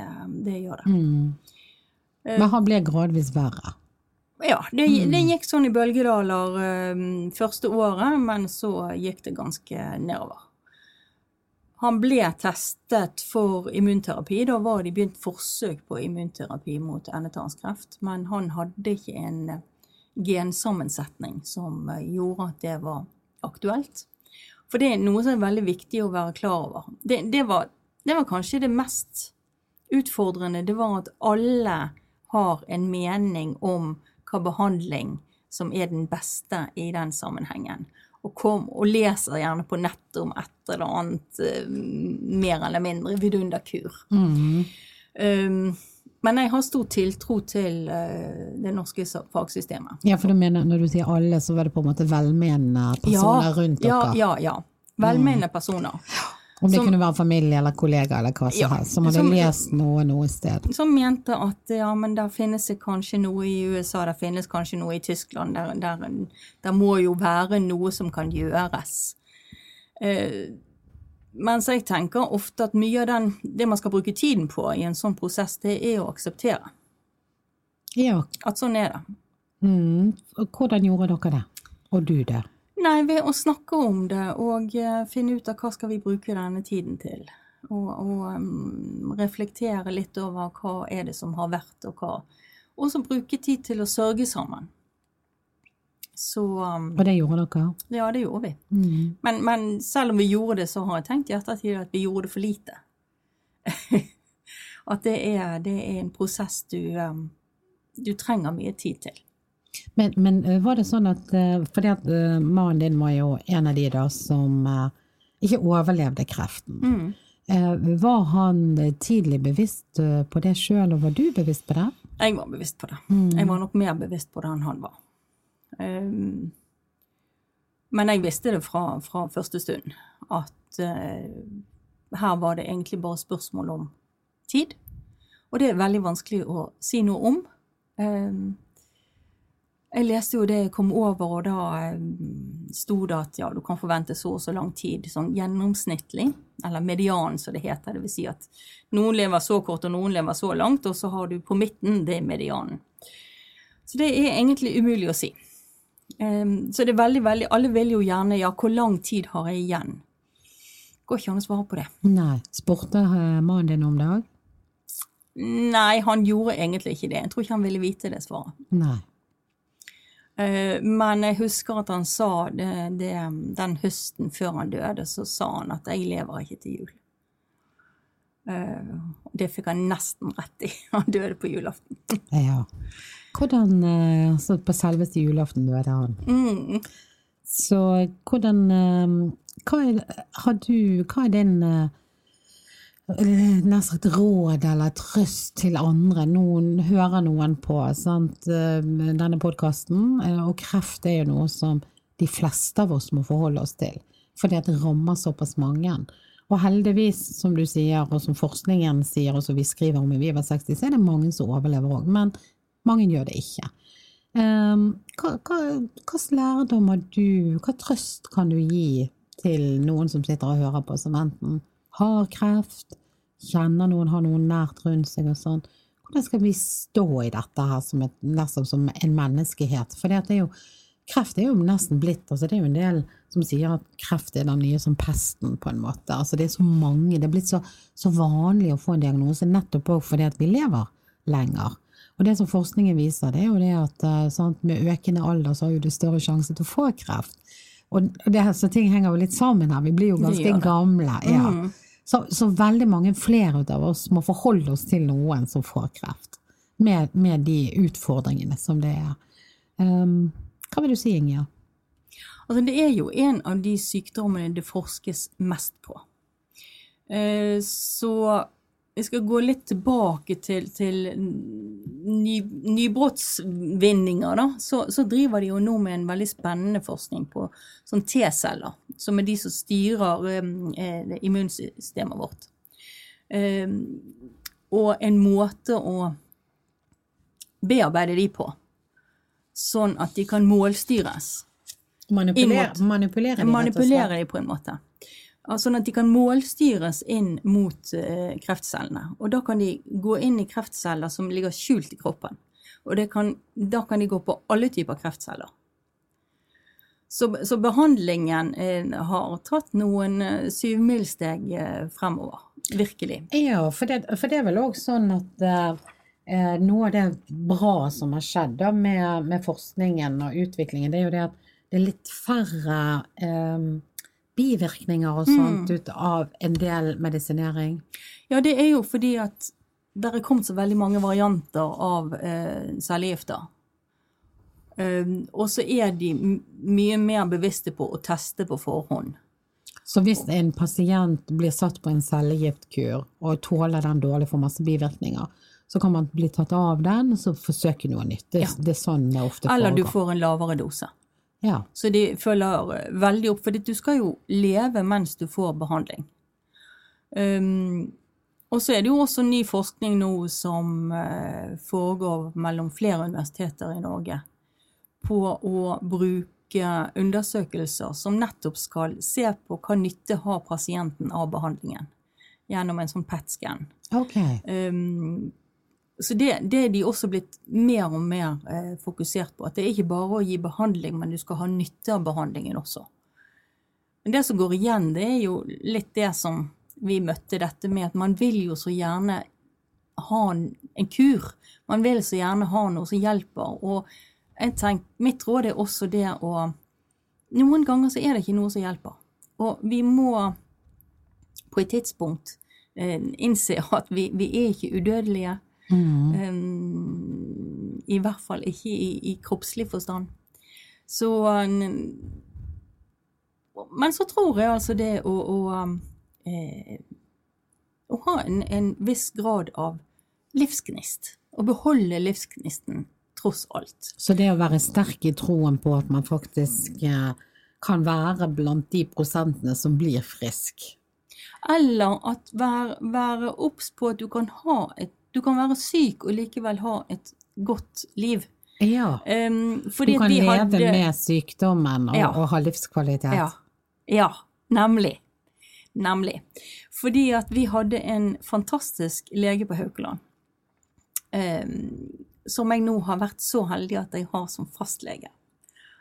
det gjør det. Mm. Men han ble gradvis verre. Ja, det, det gikk sånn i bølgedaler um, første året, men så gikk det ganske nedover. Han ble testet for immunterapi. Da var de begynt forsøk på immunterapi mot endetarmskreft, men han hadde ikke en eh, gensammensetning som eh, gjorde at det var aktuelt. For det er noe som er veldig viktig å være klar over. Det, det, var, det var kanskje det mest utfordrende. Det var at alle har en mening om hva behandling som er den beste i den sammenhengen. Og, kom, og leser gjerne på nettet om et eller annet eh, mer eller mindre vidunderkur. Mm. Um, men jeg har stor tiltro til eh, det norske fagsystemet. Ja, for du mener, når du sier alle, så var det på en måte velmenende personer rundt ja, dere? ja, ja. Velmenende personer. Om det Som- kunne være familie eller kollega eller hva som Ja, helst, som hadde som- lest noe noe sted. Som mente at ja, men der finnes det kanskje noe i USA, der finnes kanskje noe i Tyskland, der, der, der må jo være noe som kan gjøres. Eh, mens jeg tenker ofte at mye av den, det man skal bruke tiden på i en sånn prosess, det er å akseptere Ja. at sånn er det. Mm. Hvordan gjorde dere det? Og du det? Nei, ved å snakke om det og eh, finne ut av hva skal vi bruke denne tiden til. Og, og um, reflektere litt over hva er det som har vært, og hva. Og så bruke tid til å sørge sammen. Så um, Og det gjorde dere? ja, det gjorde vi. Mm. Men, men selv om vi gjorde det, så har jeg tenkt i ettertid at vi gjorde det for lite. *laughs* at det er, det er en prosess du, um, du trenger mye tid til. Men, men eh, var det sånn at eh, Fordi at eh, mannen din var jo en av de da som ikke overlevde kreften. Mm. Var han tidlig bevisst på det sjøl, og var du bevisst på det? Jeg var bevisst på det. Mm. Jeg var nok mer bevisst på det enn han var. Um, men jeg visste det fra, fra første stund at her var det egentlig bare spørsmål om tid. Og det er veldig vanskelig å si noe om. Um, jeg leste jo det jeg kom over, og da um, sto det at ja, du kan forvente så og så lang tid, sånn gjennomsnittlig, eller median, som det heter. Det vil si at noen lever så kort, og noen lever så langt, og så har du på midten, det er medianen. Så det er egentlig umulig å si. Um, så det er veldig, veldig Alle vil jo gjerne Ja, hvor lang tid har jeg igjen? Går ikke an å svare på det. Nei. Spurte eh, mannen din om det òg? Nei, han gjorde egentlig ikke det. Jeg tror ikke han ville vite det svaret. Nei. Eh, Men jeg husker at han sa det, det, den høsten før han døde, så sa han at 'jeg lever ikke til jul'. Eh, Det fikk han nesten rett i. *laughs* Han døde på julaften. Ja. Hvordan altså på selveste julaften døde han. Mm. Så hvordan eh, Hva er, har du, hva er din eh, eh, nær sagt råd eller trøst til andre? Noen hører noen på sant, eh, denne podkasten, og kreft er jo noe som de fleste av oss må forholde oss til, fordi det rammer såpass mange. Og heldigvis, som du sier, og som forskningen sier, og som vi skriver om i Viva 60, så er det mange som overlever òg, men mange gjør det ikke. Um, hva, hva, hva lærdom har du, hva trøst kan du gi til noen som sitter og hører på, som enten har kreft, kjenner noen, har noen nært rundt seg og sånn? Hvordan skal vi stå i dette her som, et, nesten som en menneskehet? For det er jo, kreft er jo nesten blitt altså Det er jo en del som sier at kreft er den nye som pesten, på en måte. Altså Det er så mange, det er blitt så, så vanlig å få en diagnose nettopp òg fordi at vi lever lenger. Og det som forskningen viser, det er jo det at eh, sant, med økende alder så har du større sjanse til å få kreft. Og det, så ting henger jo litt sammen her. Vi blir jo ganske gamle. Ja. Mm. Så, så veldig mange flere av oss må forholde oss til noen som får kreft, med, med de utfordringene som det er. Um, Hva vil du si, Ingjerd? Altså, det er jo en av de sykdommene det forskes mest på. Eh, så jeg skal gå litt tilbake til, til ny, nybrottsvinninger, da. Så, så, driver de jo nå med en veldig spennende forskning på sånn T-celler, som er de som styrer eh, immunsystemet vårt. Eh, og en måte å bearbeide de på, sånn at de kan målstyres. Manipulere, manipulere de, manipulere de på en måte. Sånn at de kan målstyres inn mot uh, kreftcellene. Og da kan de gå inn i kreftceller som ligger skjult i kroppen. Og kan, da kan de gå på alle typer kreftceller. Så, så behandlingen eh, har tatt noen eh, syvmilssteg eh, fremover. Virkelig. Ja, for det, for det er vel òg sånn at eh, noe av det bra som har skjedd da, med, med, forskningen og utviklingen, det er jo det at det er litt færre eh, bivirkninger og sånt mm. ut av en del medisinering? Ja, det er jo fordi at det er kommet så veldig mange varianter av eh, cellegifter. Um, og så er de mye mer bevisste på å teste på forhånd. Så hvis en pasient blir satt på en cellegiftkur og tåler den dårlig for masse bivirkninger, så kan man bli tatt av den og så forsøke noe nytt. Det, ja. det er sånn det ofte foregår. Eller du får en lavere dose. Ja. Så de følger eh, veldig opp, for du skal jo leve mens du får behandling. Um, og så er det jo også ny forskning nå som uh, foregår mellom flere universiteter i Norge på å bruke undersøkelser som nettopp skal se på hva nytte har pasienten av behandlingen, gjennom en sånn PET-scan. Okay. Um, så det, det, er de også blitt mer og mer eh, fokusert på. At det er ikke bare å gi behandling, men du skal ha nytte av behandlingen også. Men det som går igjen, det er jo litt det som vi møtte dette med, at man vil jo så gjerne ha en, kur. Man vil så gjerne ha noe som hjelper. Og jeg tenker, mitt råd er også det å Noen ganger så er det ikke noe som hjelper. Og vi må på et tidspunkt eh, innse at vi, vi er ikke udødelige. Mm. Um, I hvert fall ikke i, i kroppslig forstand. Så Men så tror jeg altså det å, å, eh, å ha en, en, viss grad av livsgnist. Å beholde livsgnisten, tross alt. Så det å være sterk i troen på at man faktisk eh, kan være blant de prosentene som blir frisk? Eller at være obs på at du kan ha et du kan være syk og likevel ha et godt liv. Ja. Um, du kan leve hadde... med sykdommen og, ja. og, ha livskvalitet. Ja. ja. nemlig. Nemlig. Fordi at vi hadde en fantastisk lege på Haukeland. Um, som jeg nå har vært så heldig at jeg har som fastlege.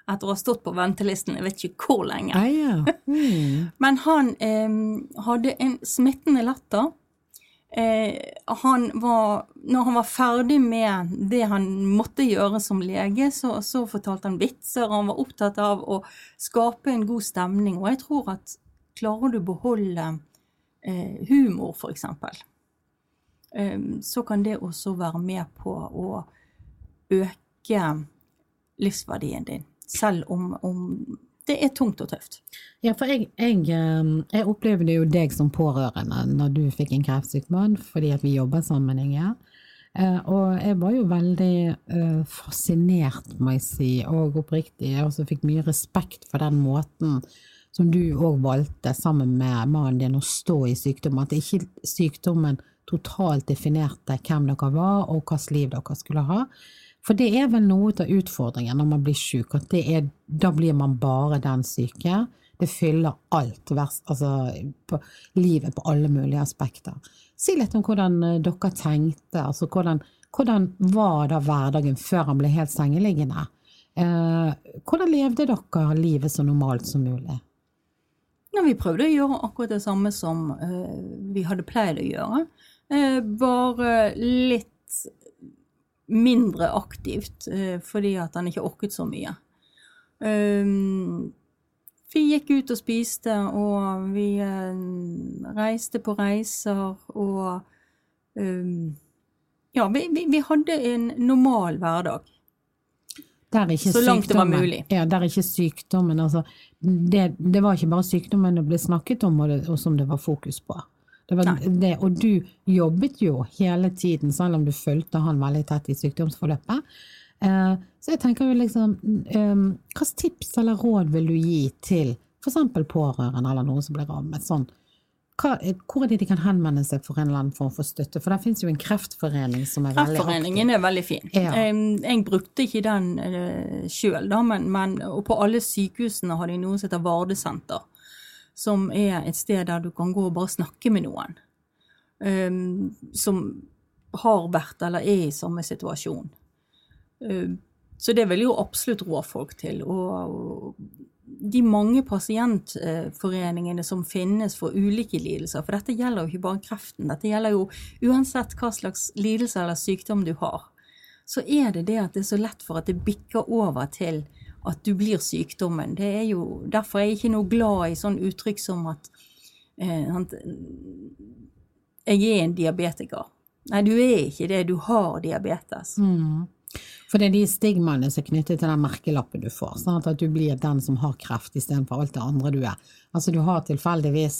Etter å ha stått på ventelisten jeg vet ikke hvor lenge. Ah, ja. *laughs* mm. Men han um, hadde en smittende latter han var, når han var ferdig med det han måtte gjøre som lege, så, så, fortalte han vitser. Han var opptatt av å skape en god stemning. Og jeg tror at klarer du å beholde eh, humor, f.eks., eh, så kan det også være med på å øke livsverdien din. Selv om, om det er tungt og tøft. Ja, for jeg, jeg, ehm, jeg, opplevde jo deg som pårørende når du fikk en kreftsyk mann, fordi at vi jobber sammen, Inge. Eh, og jeg var jo veldig uh, fascinert, må jeg si, og oppriktig. Jeg også fikk mye respekt for den måten som du òg valgte, sammen med mannen din, å stå i sykdommen. At ikke sykdommen totalt definerte hvem dere var, og hvilket liv dere skulle ha. For det er vel noe av utfordringen når man blir syk, at er, da blir man bare den syke. Det fyller alt, altså på livet på alle mulige aspekter. Si litt om hvordan eh, dere tenkte, altså hvordan, hvordan var da hverdagen før han ble helt sengeliggende? Eh, hvordan levde dere livet så normalt som mulig? Ja, vi prøvde å gjøre akkurat det samme som eh, vi hadde pleid å gjøre. Eh, bare litt mindre aktivt eh, fordi at han ikke orket så mye. Um, vi gikk ut og spiste, og vi uh, reiste på reiser, og um, Ja, vi, vi, vi, hadde en normal hverdag. der ikke Så langt det var mulig. Ja, der ikke sykdommen altså, det, det var ikke bare sykdommen det ble snakket om, og, det, og som det var fokus på. Det var det, og du jobbet jo hele tiden, selv om du fulgte han veldig tett i sykdomsforløpet. Eh, så jeg tenker jo liksom hva Hvilke tips eller råd vil du gi til f.eks. pårørende eller noen som blir rammet? Sånn, hva, hvor er det de kan henvende seg for en eller annen form for støtte? For der finnes jo en kreftforening som er veldig aktiv. Kreftforeningen er veldig fin. Ja. Jeg, jeg brukte ikke den uh, sjøl, da, men, men og på alle sykehusene har de noe som heter Vardesenter. Som er et sted der du kan gå og bare snakke med noen. um, som har vært eller er i samme situasjon. Um, så det vil jo absolutt rå folk til. Og de mange pasientforeningene som finnes for ulike lidelser, for dette gjelder jo ikke bare kreften, dette gjelder jo uansett hva slags lidelse eller sykdom du har, så er det det at det er så lett for at det bikker over til at du blir sykdommen. Det er jo, derfor er jeg ikke noe glad i sånn uttrykk som at eh, jeg er en diabetiker. Nei, du er ikke det, du har diabetes. Mm. For det er de stigmaene som er knyttet til den merkelappen du får. Sånn at du blir den som har kreft istedenfor alt det andre du er. Altså du har tilfeldigvis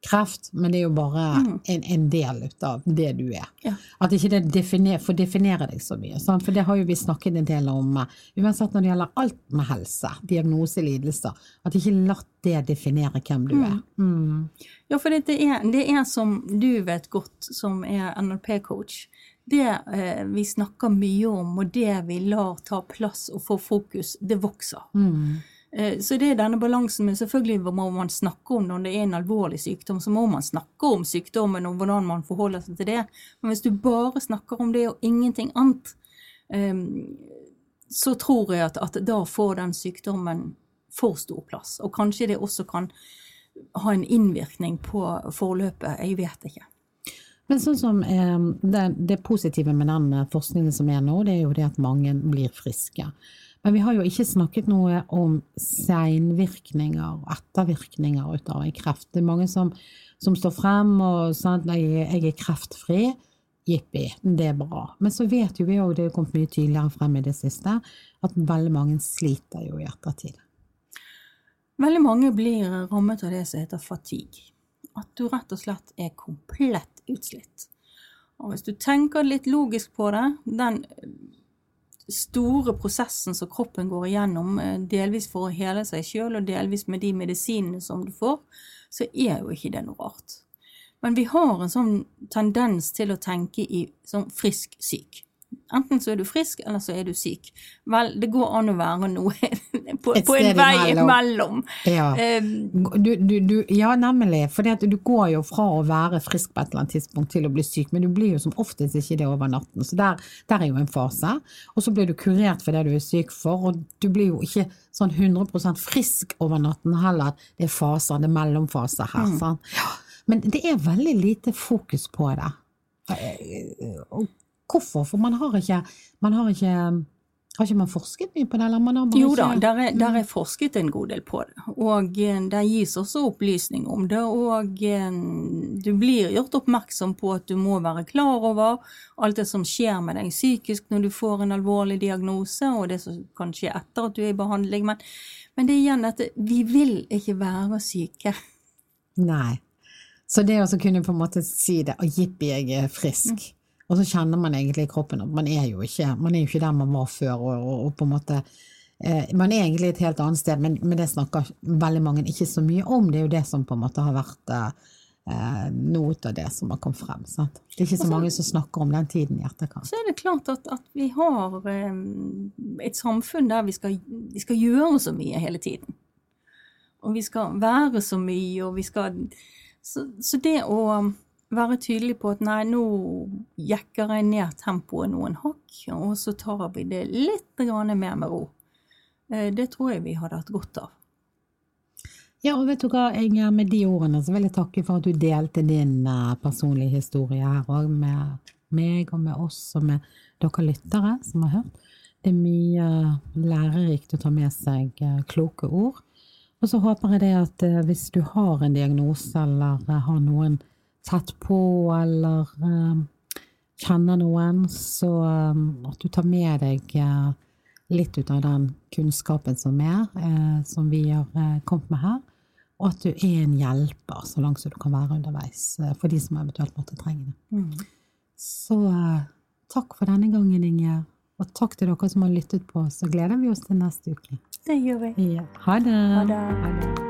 kreft, men det er jo bare en, en del ut av det du er. Ja. At ikke det definer, får definere deg så mye. Sant? For det har jo vi snakket en del om, eh, uansett når det gjelder alt med helse, diagnose, lidelser, at ikke latt det definere hvem du er. Mm. Ja, for det er, det er som du vet godt, som er NLP-coach. Det eh, vi snakker mye om, og det vi lar ta plass og få fokus, det vokser. Mm. Eh, så det er denne balansen men selvfølgelig må man snakke om når det er en alvorlig sykdom, så må man snakke om sykdommen og hvordan man forholder seg til det. Men hvis du bare snakker om det og ingenting annet, eh, så tror jeg at, at da får den sykdommen for stor plass. Og kanskje det også kan ha en innvirkning på forløpet, jeg vet ikke. Men sånn som eh, det, det positive med den forskningen som er nå, det er jo det at mange blir friske. Men vi har jo ikke snakket noe om seinvirkninger og ettervirkninger ut av en kreft. Det er mange som, som står frem og sier at jeg, er kreftfri. Jippi, det er bra. Men så vet jo vi òg, det er kommet mye tydeligere frem i det siste, at veldig mange sliter jo i ettertid. Veldig mange blir rammet av det som heter fatigue. At du rett og slett er komplett utslitt. Og hvis du tenker litt logisk på det, den store prosessen som kroppen går igjennom, eh, delvis for å hele seg sjøl og delvis med de medisinene som du får, så er jo ikke det noe rart. Men vi har en sånn tendens til å tenke i sånn frisk-syk. Enten så er du frisk, eller så er du syk. Vel, det går an å være noe *laughs* på, på en vei imellom. Ja. Eh, Du, du, du, ja, nemlig. For du går jo fra å være frisk på et eller annet tidspunkt til å bli syk, men du blir jo som oftest ikke det over natten. Så der, der er jo en fase. Og så blir du kurert for det du er syk for, og du blir jo ikke sånn 100% frisk over natten heller. Det er faser, det er mellomfaser her. Sant? Ja. Men det er veldig lite fokus på det. Eh, Og hvorfor? For man har ikke, man har ikke har ikke man forsket mye på det? Jo da, ikke, der er, der er forsket en god del på det. Og det gis også opplysning om det. Og eh, du blir gjort oppmerksom på at du må være klar over alt det som skjer med deg psykisk når du får en alvorlig diagnose, og det som kan skje etter at du er i behandling. Men, men det er igjen dette vi vil ikke være syke. Nei. Så det å kunne på en måte si det, og jippi, jeg er frisk, og så kjenner man egentlig i kroppen at man er jo ikke, man er jo ikke der man var før, og, og, og på en måte eh, Man er egentlig et helt annet sted, men, men det snakker veldig mange ikke så mye om. Det er jo det som på en måte har vært eh, noe av det som har kommet frem. Sant? Det er ikke så mange som snakker om den tiden i etterkant. Så er det klart at, at vi har eh, et samfunn der vi skal, vi skal gjøre så mye hele tiden. Og vi skal være så mye, og vi skal Så, så det å være tydelig på at nei, nå jekker jeg ned tempoet noen hakk, og så tar vi det litt mer med ro, eh, det tror jeg vi hadde hatt godt av. Ja, og vet du hva, Inger, med de ordene så vil jeg takke for at du delte din eh, personlige historie her òg, med meg og med oss og med dere lyttere som har hørt. Det er mye lærerikt å ta med seg eh, kloke ord. Og så håper jeg det at eh, hvis du har en diagnose eller eh, har noen tett på eller eh, kjenner noen, så um, at du tar med deg uh, litt ut av den kunnskapen som er, uh, som vi har uh, kommet med her. Og at du er en hjelper så langt som du kan være underveis for de som eventuelt måtte trenge det. Mm. Så takk for denne gangen, Inge. Og takk til dere som har lyttet på. Så gleder vi oss til neste uke. Det gjør vi. Ja. Ha det. Ha det. Ha det.